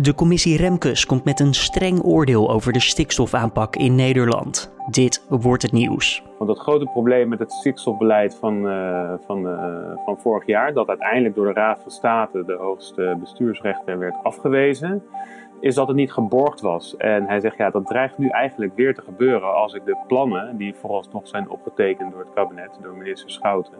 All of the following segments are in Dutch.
De commissie Remkes komt met een streng oordeel over de stikstofaanpak in Nederland. Dit wordt het nieuws. Want dat grote probleem met het stikstofbeleid van, uh, van, uh, van vorig jaar, dat uiteindelijk door de Raad van State, de hoogste bestuursrechter, werd afgewezen, is dat het niet geborgd was. En hij zegt, ja, dat dreigt nu eigenlijk weer te gebeuren als ik de plannen, die vooralsnog zijn opgetekend door het kabinet, door minister Schouten,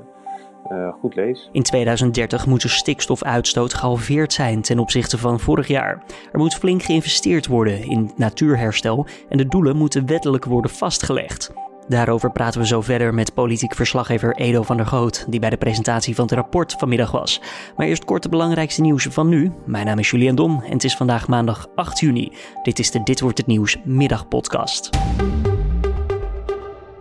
uh, goed lees. In 2030 moet de stikstofuitstoot gehalveerd zijn ten opzichte van vorig jaar. Er moet flink geïnvesteerd worden in natuurherstel en de doelen moeten wettelijk worden vastgelegd. Daarover praten we zo verder met politiek verslaggever Edo van der Goot, die bij de presentatie van het rapport vanmiddag was. Maar eerst kort de belangrijkste nieuws van nu. Mijn naam is Julian Dom en het is vandaag maandag 8 juni. Dit is de Dit wordt het nieuws middagpodcast.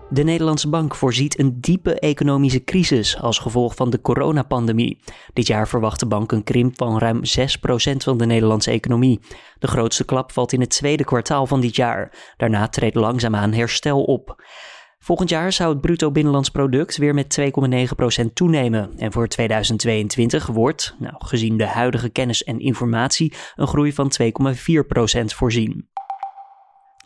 De Nederlandse bank voorziet een diepe economische crisis als gevolg van de coronapandemie. Dit jaar verwacht de bank een krimp van ruim 6% van de Nederlandse economie. De grootste klap valt in het tweede kwartaal van dit jaar. Daarna treedt langzaamaan herstel op. Volgend jaar zou het bruto binnenlands product weer met 2,9% toenemen. En voor 2022 wordt, nou, gezien de huidige kennis en informatie, een groei van 2,4% voorzien.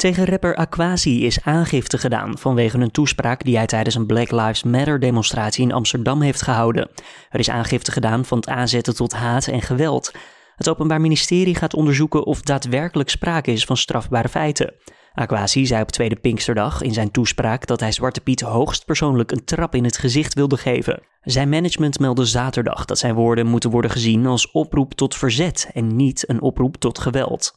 Tegen rapper Aquasi is aangifte gedaan vanwege een toespraak die hij tijdens een Black Lives Matter demonstratie in Amsterdam heeft gehouden. Er is aangifte gedaan van het aanzetten tot haat en geweld. Het Openbaar Ministerie gaat onderzoeken of daadwerkelijk sprake is van strafbare feiten. Aquasi zei op Tweede Pinksterdag in zijn toespraak dat hij Zwarte Piet hoogstpersoonlijk een trap in het gezicht wilde geven. Zijn management meldde zaterdag dat zijn woorden moeten worden gezien als oproep tot verzet en niet een oproep tot geweld.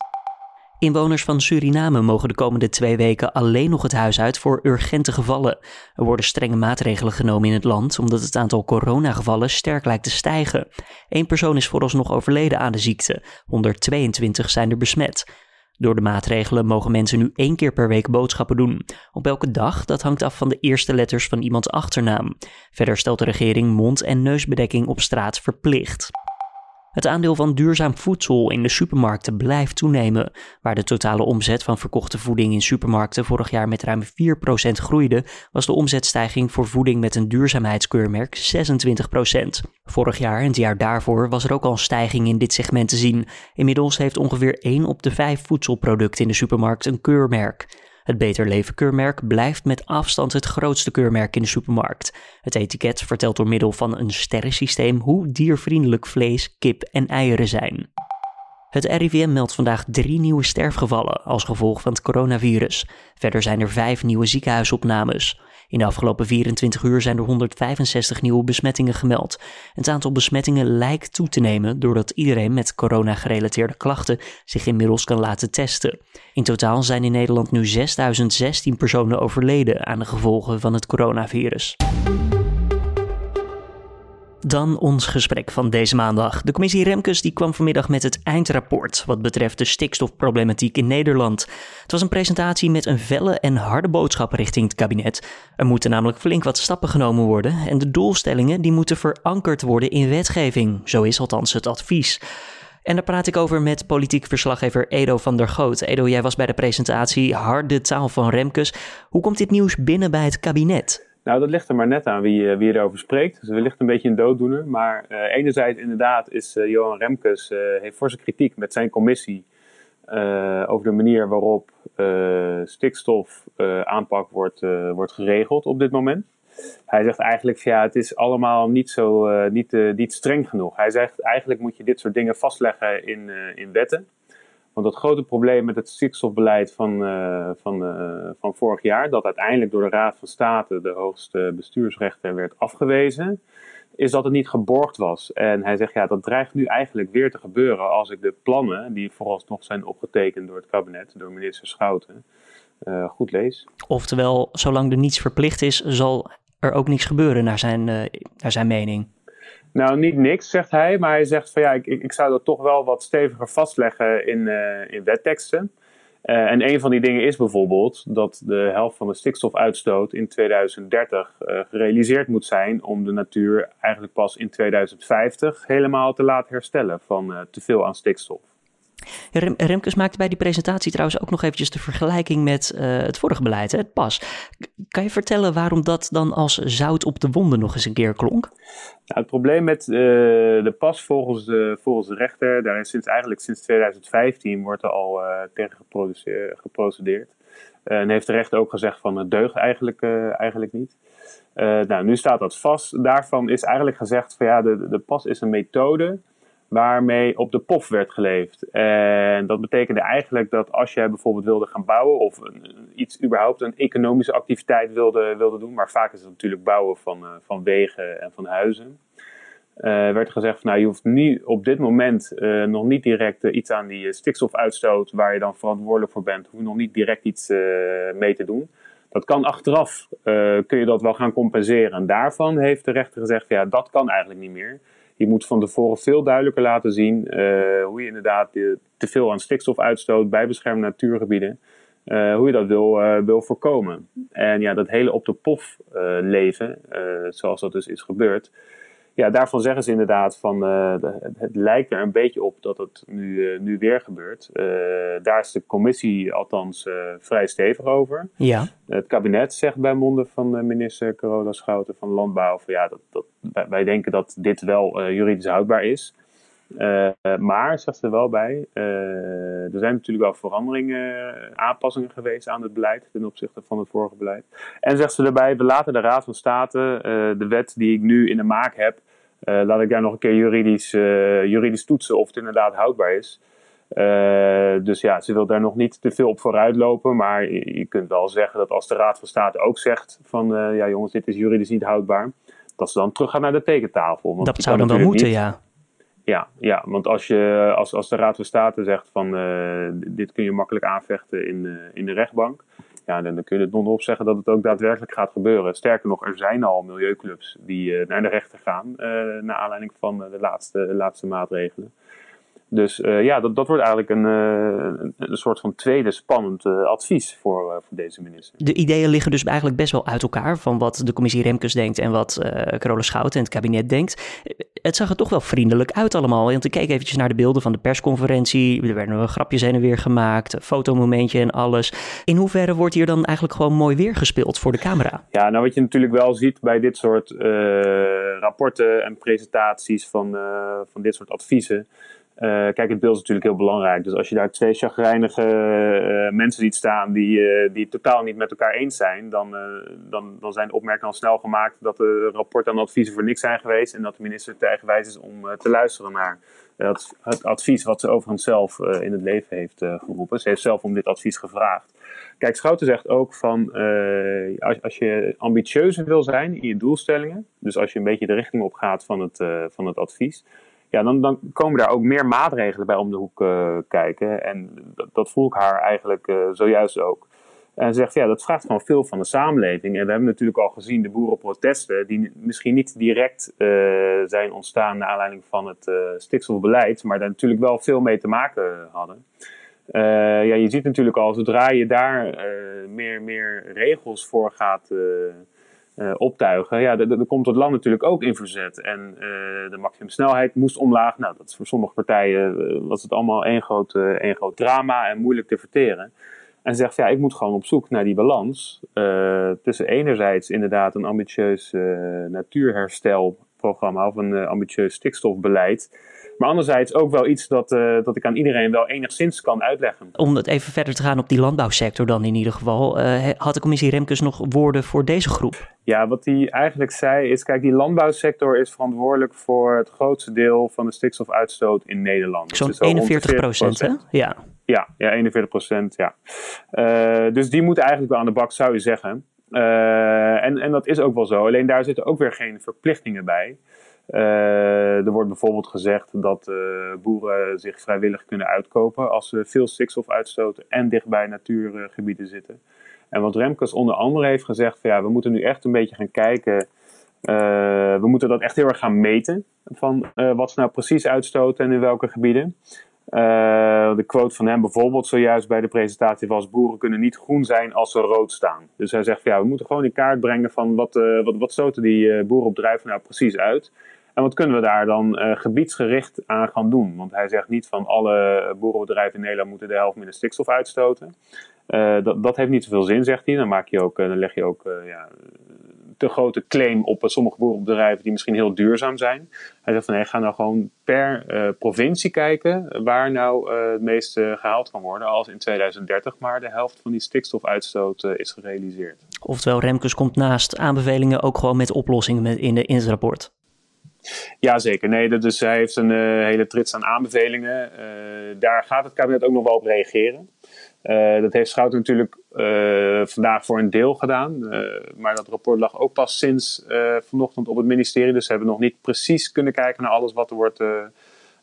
Inwoners van Suriname mogen de komende twee weken alleen nog het huis uit voor urgente gevallen. Er worden strenge maatregelen genomen in het land omdat het aantal coronagevallen sterk lijkt te stijgen. Eén persoon is vooralsnog overleden aan de ziekte, 122 zijn er besmet. Door de maatregelen mogen mensen nu één keer per week boodschappen doen. Op welke dag, dat hangt af van de eerste letters van iemands achternaam. Verder stelt de regering mond- en neusbedekking op straat verplicht. Het aandeel van duurzaam voedsel in de supermarkten blijft toenemen. Waar de totale omzet van verkochte voeding in supermarkten vorig jaar met ruim 4% groeide, was de omzetstijging voor voeding met een duurzaamheidskeurmerk 26%. Vorig jaar en het jaar daarvoor was er ook al een stijging in dit segment te zien. Inmiddels heeft ongeveer 1 op de 5 voedselproducten in de supermarkt een keurmerk. Het Beter Leven keurmerk blijft met afstand het grootste keurmerk in de supermarkt. Het etiket vertelt door middel van een sterrensysteem hoe diervriendelijk vlees, kip en eieren zijn. Het RIVM meldt vandaag drie nieuwe sterfgevallen als gevolg van het coronavirus. Verder zijn er vijf nieuwe ziekenhuisopnames. In de afgelopen 24 uur zijn er 165 nieuwe besmettingen gemeld. Het aantal besmettingen lijkt toe te nemen doordat iedereen met corona-gerelateerde klachten zich inmiddels kan laten testen. In totaal zijn in Nederland nu 6016 personen overleden aan de gevolgen van het coronavirus. Dan ons gesprek van deze maandag. De commissie Remkes die kwam vanmiddag met het eindrapport wat betreft de stikstofproblematiek in Nederland. Het was een presentatie met een felle en harde boodschap richting het kabinet. Er moeten namelijk flink wat stappen genomen worden en de doelstellingen die moeten verankerd worden in wetgeving. Zo is althans het advies. En daar praat ik over met politiek verslaggever Edo van der Goot. Edo, jij was bij de presentatie Harde Taal van Remkes. Hoe komt dit nieuws binnen bij het kabinet? Nou, dat ligt er maar net aan wie, uh, wie erover spreekt. Dus wellicht een beetje een dooddoener. Maar uh, enerzijds inderdaad is uh, Johan Remkes heeft voor zijn kritiek met zijn commissie over de manier waarop stikstof aanpak wordt, wordt geregeld op dit moment. Hij zegt eigenlijk, ja, het is allemaal niet, zo, niet, niet streng genoeg. Hij zegt, eigenlijk moet je dit soort dingen vastleggen in, in wetten. Want het grote probleem met het stikstofbeleid van, uh, van, uh, van vorig jaar, dat uiteindelijk door de Raad van State, de hoogste bestuursrechter, werd afgewezen, is dat het niet geborgd was. En hij zegt, ja, dat dreigt nu eigenlijk weer te gebeuren als ik de plannen, die vooralsnog zijn opgetekend door het kabinet, door minister Schouten, uh, goed lees. Oftewel, zolang er niets verplicht is, zal er ook niets gebeuren naar zijn, naar zijn mening. Nou, niet niks, zegt hij, maar hij zegt van ja, ik, ik zou dat toch wel wat steviger vastleggen in, uh, in wetteksten. Uh, en een van die dingen is bijvoorbeeld dat de helft van de stikstofuitstoot in 2030 uh, eh, gerealiseerd moet zijn om de natuur eigenlijk pas in 2050 helemaal te laten herstellen van te veel aan stikstof. Rem, Remkes maakte bij die presentatie trouwens ook nog eventjes de vergelijking met het vorige beleid, het PAS. Kan je vertellen waarom dat dan als zout op de wonden nog eens een keer klonk? Nou, het probleem met de PAS volgens de, volgens de rechter, daar is sinds, eigenlijk sinds 2015 wordt er al tegen geprocedeerd. en heeft de rechter ook gezegd van het deugt eigenlijk, eigenlijk niet. Nou, nu staat dat vast. Daarvan is eigenlijk gezegd van ja, de, de pas is een methode waarmee op de POF werd geleefd. En dat betekende eigenlijk dat als jij bijvoorbeeld wilde gaan bouwen of iets überhaupt een economische activiteit wilde, wilde doen, maar vaak is het natuurlijk bouwen van, uh, van wegen en van huizen. Uh, werd gezegd van nou, je hoeft nu op dit moment nog niet direct iets aan die stikstofuitstoot waar je dan verantwoordelijk voor bent, hoef je nog niet direct iets mee te doen. Dat kan achteraf, kun je dat wel gaan compenseren. En daarvan heeft de rechter gezegd, ja, dat kan eigenlijk niet meer. Je moet van tevoren veel duidelijker laten zien uh, hoe je inderdaad te veel aan stikstof uitstoot bij beschermde natuurgebieden. Uh, hoe je dat wil, wil voorkomen. En ja, dat hele op de pof leven, zoals dat dus is gebeurd, ja, daarvan zeggen ze inderdaad van uh, het lijkt er een beetje op dat het nu, uh, nu weer gebeurt. Uh, daar is de commissie althans vrij stevig over. Ja. Het kabinet zegt bij monden van minister Carola Schouten van Landbouw van ja, dat, dat, wij denken dat dit wel juridisch houdbaar is. Uh, maar, zegt ze er wel bij, uh, er zijn natuurlijk wel veranderingen, aanpassingen geweest aan het beleid ten opzichte van het vorige beleid. En zegt ze erbij, we laten de Raad van State, uh, de wet die ik nu in de maak heb, laat ik daar nog een keer juridisch, juridisch toetsen of het inderdaad houdbaar is. dus ja, ze wil daar nog niet te veel op vooruit lopen, maar je, je kunt wel zeggen dat als de Raad van State ook zegt van, ja jongens, dit is juridisch niet houdbaar, dat ze dan terug gaan naar de tekentafel. Want dat zou dan wel moeten, niet, ja. Ja, ja, want als, je, als, als de Raad van State zegt van uh, dit kun je makkelijk aanvechten in, uh, in de rechtbank, ja, dan, kun je het non op zeggen dat het ook daadwerkelijk gaat gebeuren. Sterker nog, er zijn al milieuclubs die uh, naar de rechter gaan, naar aanleiding van de laatste, de laatste maatregelen. Dus uh, ja, dat, dat wordt eigenlijk een, uh, een, soort van tweede spannend uh, advies voor, voor deze minister. De ideeën liggen dus eigenlijk best wel uit elkaar van wat de commissie Remkes denkt en wat Carola Schouten en het kabinet denkt. Het zag er toch wel vriendelijk uit allemaal. Want ik keek eventjes naar de beelden van de persconferentie. Er werden wel grapjes heen en weer gemaakt, fotomomentje en alles. In hoeverre wordt hier dan eigenlijk gewoon mooi weer gespeeld voor de camera? Ja, nou wat je natuurlijk wel ziet bij dit soort rapporten en presentaties van, van dit soort adviezen. Uh, kijk, het beeld is natuurlijk heel belangrijk. Dus als je daar twee chagrijnige uh, mensen ziet staan die, uh, die het totaal niet met elkaar eens zijn, dan, dan, dan zijn opmerkingen al snel gemaakt dat de rapporten en adviezen voor niks zijn geweest en dat de minister te eigenwijs is om te luisteren naar het, het, advies wat ze overigens zelf in het leven heeft geroepen. Ze heeft zelf om dit advies gevraagd. Kijk, Schouten zegt ook van als, als je ambitieuzer wil zijn in je doelstellingen, dus als je een beetje de richting op gaat van het, van het advies, ja, dan, dan komen daar ook meer maatregelen bij om de hoek uh, kijken. En dat, voel ik haar eigenlijk uh, zojuist ook. En zegt, ja, dat vraagt gewoon veel van de samenleving. En we hebben natuurlijk al gezien de boerenprotesten, die misschien niet direct uh, zijn ontstaan naar aanleiding van het stikstofbeleid, maar daar natuurlijk wel veel mee te maken hadden. ja, je ziet natuurlijk al, zodra je daar meer, meer regels voor gaat uh, optuigen, ja, dan komt het land natuurlijk ook in verzet. En uh, de maximumsnelheid moest omlaag. Nou, dat is voor sommige partijen uh, was het allemaal één groot, één groot drama en moeilijk te verteren. En zegt, ja, ik moet gewoon op zoek naar die balans tussen enerzijds inderdaad een ambitieus natuurherstelprogramma of een ambitieus stikstofbeleid. Maar anderzijds ook wel iets dat, uh, dat ik aan iedereen wel enigszins kan uitleggen. Om het even verder te gaan op die landbouwsector dan in ieder geval. Uh, had de commissie Remkes nog woorden voor deze groep? Ja, wat hij eigenlijk zei is, kijk, die landbouwsector is verantwoordelijk voor het grootste deel van de stikstofuitstoot in Nederland. Zo'n dus 41 procent, hè? Ja. Ja, ja 41 procent, ja. Uh, dus die moet eigenlijk wel aan de bak, zou je zeggen. en, en dat is ook wel zo. Alleen daar zitten ook weer geen verplichtingen bij. Uh, er wordt bijvoorbeeld gezegd dat uh, boeren zich vrijwillig kunnen uitkopen als ze veel stikstof uitstoten en dichtbij natuurgebieden zitten. En wat Remkes onder andere heeft gezegd, van, ja, we moeten nu echt een beetje gaan kijken, uh, we moeten dat echt heel erg gaan meten, van wat ze nou precies uitstoten en in welke gebieden. De quote van hem bijvoorbeeld zojuist bij de presentatie was: boeren kunnen niet groen zijn als ze rood staan. Dus hij zegt: ja, we moeten gewoon in kaart brengen van wat, wat, wat stoten die boeren op drijven nou precies uit. En wat kunnen we daar dan gebiedsgericht aan gaan doen? Want hij zegt niet van alle boerenbedrijven in Nederland moeten de helft minder stikstof uitstoten. dat, dat heeft niet zoveel zin, zegt hij. Dan, maak je ook, dan leg je ook ja, te grote claim op sommige boerenbedrijven die misschien heel duurzaam zijn. Hij zegt van nee, ga nou gewoon per uh, provincie kijken waar nou uh, het meeste gehaald kan worden als in 2030 maar de helft van die stikstofuitstoot is gerealiseerd. Oftewel, Remkes komt naast aanbevelingen ook gewoon met oplossingen in, de, in het rapport. Ja, zeker. Nee, dus hij heeft een hele trits aan aanbevelingen. daar gaat het kabinet ook nog wel op reageren. Uh, dat heeft Schouten natuurlijk uh, vandaag voor een deel gedaan. Uh, maar dat rapport lag ook pas sinds vanochtend op het ministerie. Dus ze hebben nog niet precies kunnen kijken naar alles wat er wordt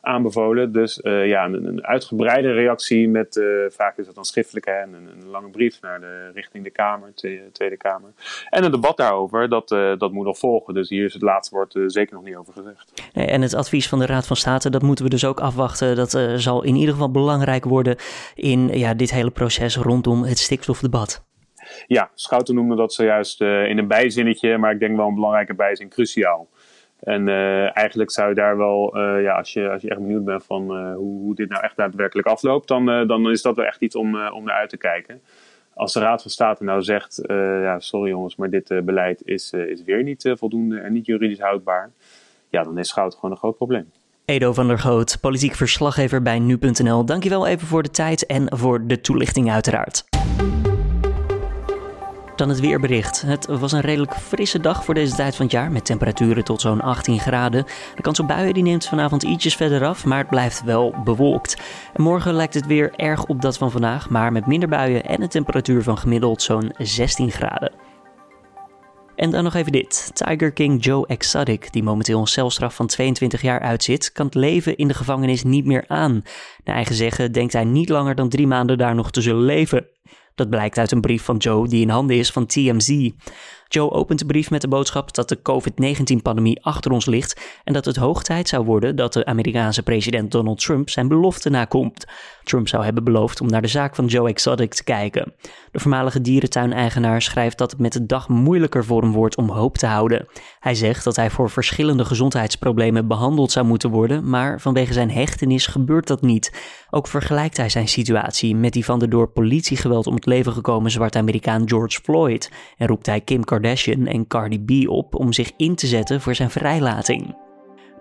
aanbevolen. Dus uh, ja, een, een, uitgebreide reactie met, uh, vaak is dat dan schriftelijk, hè, een, een, lange brief naar de, richting de Kamer, Tweede Kamer. En een debat daarover, dat, uh, dat moet nog volgen. Dus hier is het laatste woord zeker nog niet over gezegd. En het advies van de Raad van State, dat moeten we dus ook afwachten. Dat zal in ieder geval belangrijk worden in ja, dit hele proces rondom het stikstofdebat. Ja, Schouten noemde dat zojuist in een bijzinnetje, maar ik denk wel een belangrijke bijzin, cruciaal. En uh, eigenlijk zou je daar wel, uh, ja, als je, als je echt benieuwd bent van uh, hoe, hoe dit nou echt daadwerkelijk afloopt, dan, dan is dat wel echt iets om, om naar uit te kijken. Als de Raad van State nou zegt, ja, sorry jongens, maar dit beleid is, is weer niet voldoende en niet juridisch houdbaar, ja, dan is Schout gewoon een groot probleem. Edo van der Goot, politiek verslaggever bij nu.nl. Dankjewel even voor de tijd en voor de toelichting uiteraard. Dan het weerbericht. Het was een redelijk frisse dag voor deze tijd van het jaar met temperaturen tot zo'n 18 graden. De kans op buien die neemt vanavond ietsjes verder af, maar het blijft wel bewolkt. En morgen lijkt het weer erg op dat van vandaag, maar met minder buien en een temperatuur van gemiddeld zo'n 16 graden. En dan nog even dit. Tiger King Joe Exotic, die momenteel een celstraf van 22 jaar uitzit, kan het leven in de gevangenis niet meer aan. Naar eigen zeggen denkt hij niet langer dan drie maanden daar nog te zullen leven. Dat blijkt uit een brief van Joe die in handen is van TMZ. Joe opent de brief met de boodschap dat de COVID-19-pandemie achter ons ligt en dat het hoog tijd zou worden dat de Amerikaanse president Donald Trump zijn belofte nakomt. Trump zou hebben beloofd om naar de zaak van Joe Exotic te kijken. De voormalige dierentuineigenaar schrijft dat het met de dag moeilijker voor hem wordt om hoop te houden. Hij zegt dat hij voor verschillende gezondheidsproblemen behandeld zou moeten worden, maar vanwege zijn hechtenis gebeurt dat niet. Ook vergelijkt hij zijn situatie met die van de door politiegeweld om het leven gekomen zwarte Amerikaan George Floyd en roept hij Kim Kardashian en Cardi B op om zich in te zetten voor zijn vrijlating.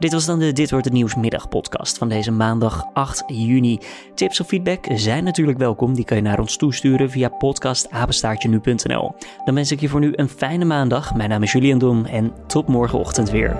Dit was dan de Dit wordt het nieuws podcast van deze maandag 8 juni. Tips of feedback zijn natuurlijk welkom. Die kan je naar ons toesturen via podcastapenstaartje.nu.nl. Dan wens ik je voor nu een fijne maandag. Mijn naam is Julian Dom en tot morgenochtend weer.